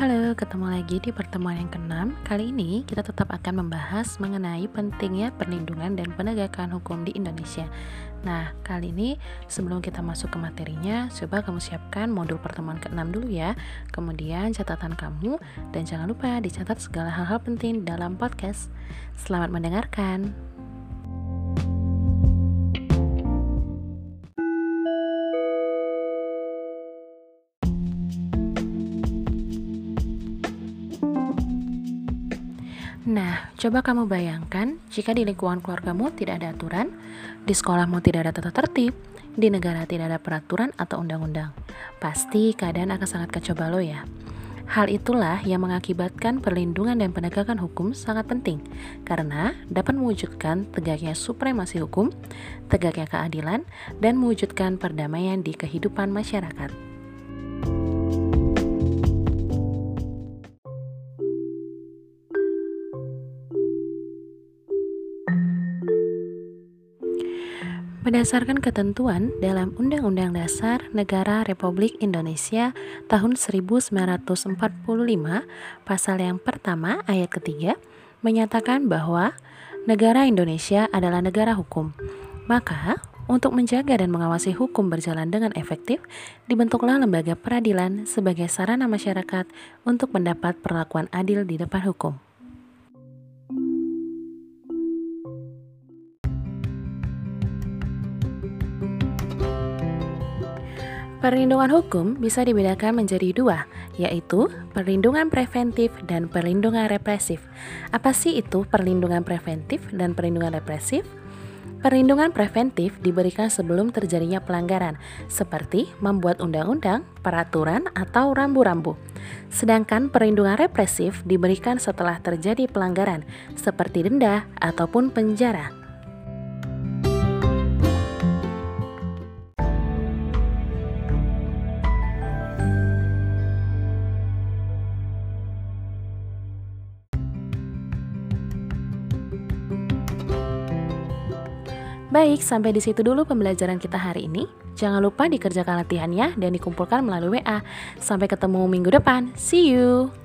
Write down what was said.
Halo, ketemu lagi di pertemuan yang keenam. Kali ini kita tetap akan membahas mengenai pentingnya perlindungan dan penegakan hukum di Indonesia. Nah, kali ini sebelum kita masuk ke materinya, coba kamu siapkan modul pertemuan keenam dulu ya. Kemudian catatan kamu dan jangan lupa dicatat segala hal-hal penting dalam podcast. Selamat mendengarkan. Nah, coba kamu bayangkan jika di lingkungan keluargamu tidak ada aturan, di sekolahmu tidak ada tata tertib, di negara tidak ada peraturan atau undang-undang. Pasti keadaan akan sangat kacau balau ya. Hal itulah yang mengakibatkan perlindungan dan penegakan hukum sangat penting karena dapat mewujudkan tegaknya supremasi hukum, tegaknya keadilan, dan mewujudkan perdamaian di kehidupan masyarakat. Berdasarkan ketentuan dalam Undang-Undang Dasar Negara Republik Indonesia tahun 1945, pasal yang pertama ayat ketiga menyatakan bahwa negara Indonesia adalah negara hukum. Maka, untuk menjaga dan mengawasi hukum berjalan dengan efektif, dibentuklah lembaga peradilan sebagai sarana masyarakat untuk mendapat perlakuan adil di depan hukum. Perlindungan hukum bisa dibedakan menjadi dua, yaitu perlindungan preventif dan perlindungan represif. Apa sih itu perlindungan preventif dan perlindungan represif? Perlindungan preventif diberikan sebelum terjadinya pelanggaran, seperti membuat undang-undang, peraturan, atau rambu-rambu. Sedangkan perlindungan represif diberikan setelah terjadi pelanggaran, seperti denda ataupun penjara. Baik, sampai di situ dulu pembelajaran kita hari ini. Jangan lupa dikerjakan latihannya dan dikumpulkan melalui WA. Sampai ketemu minggu depan. See you.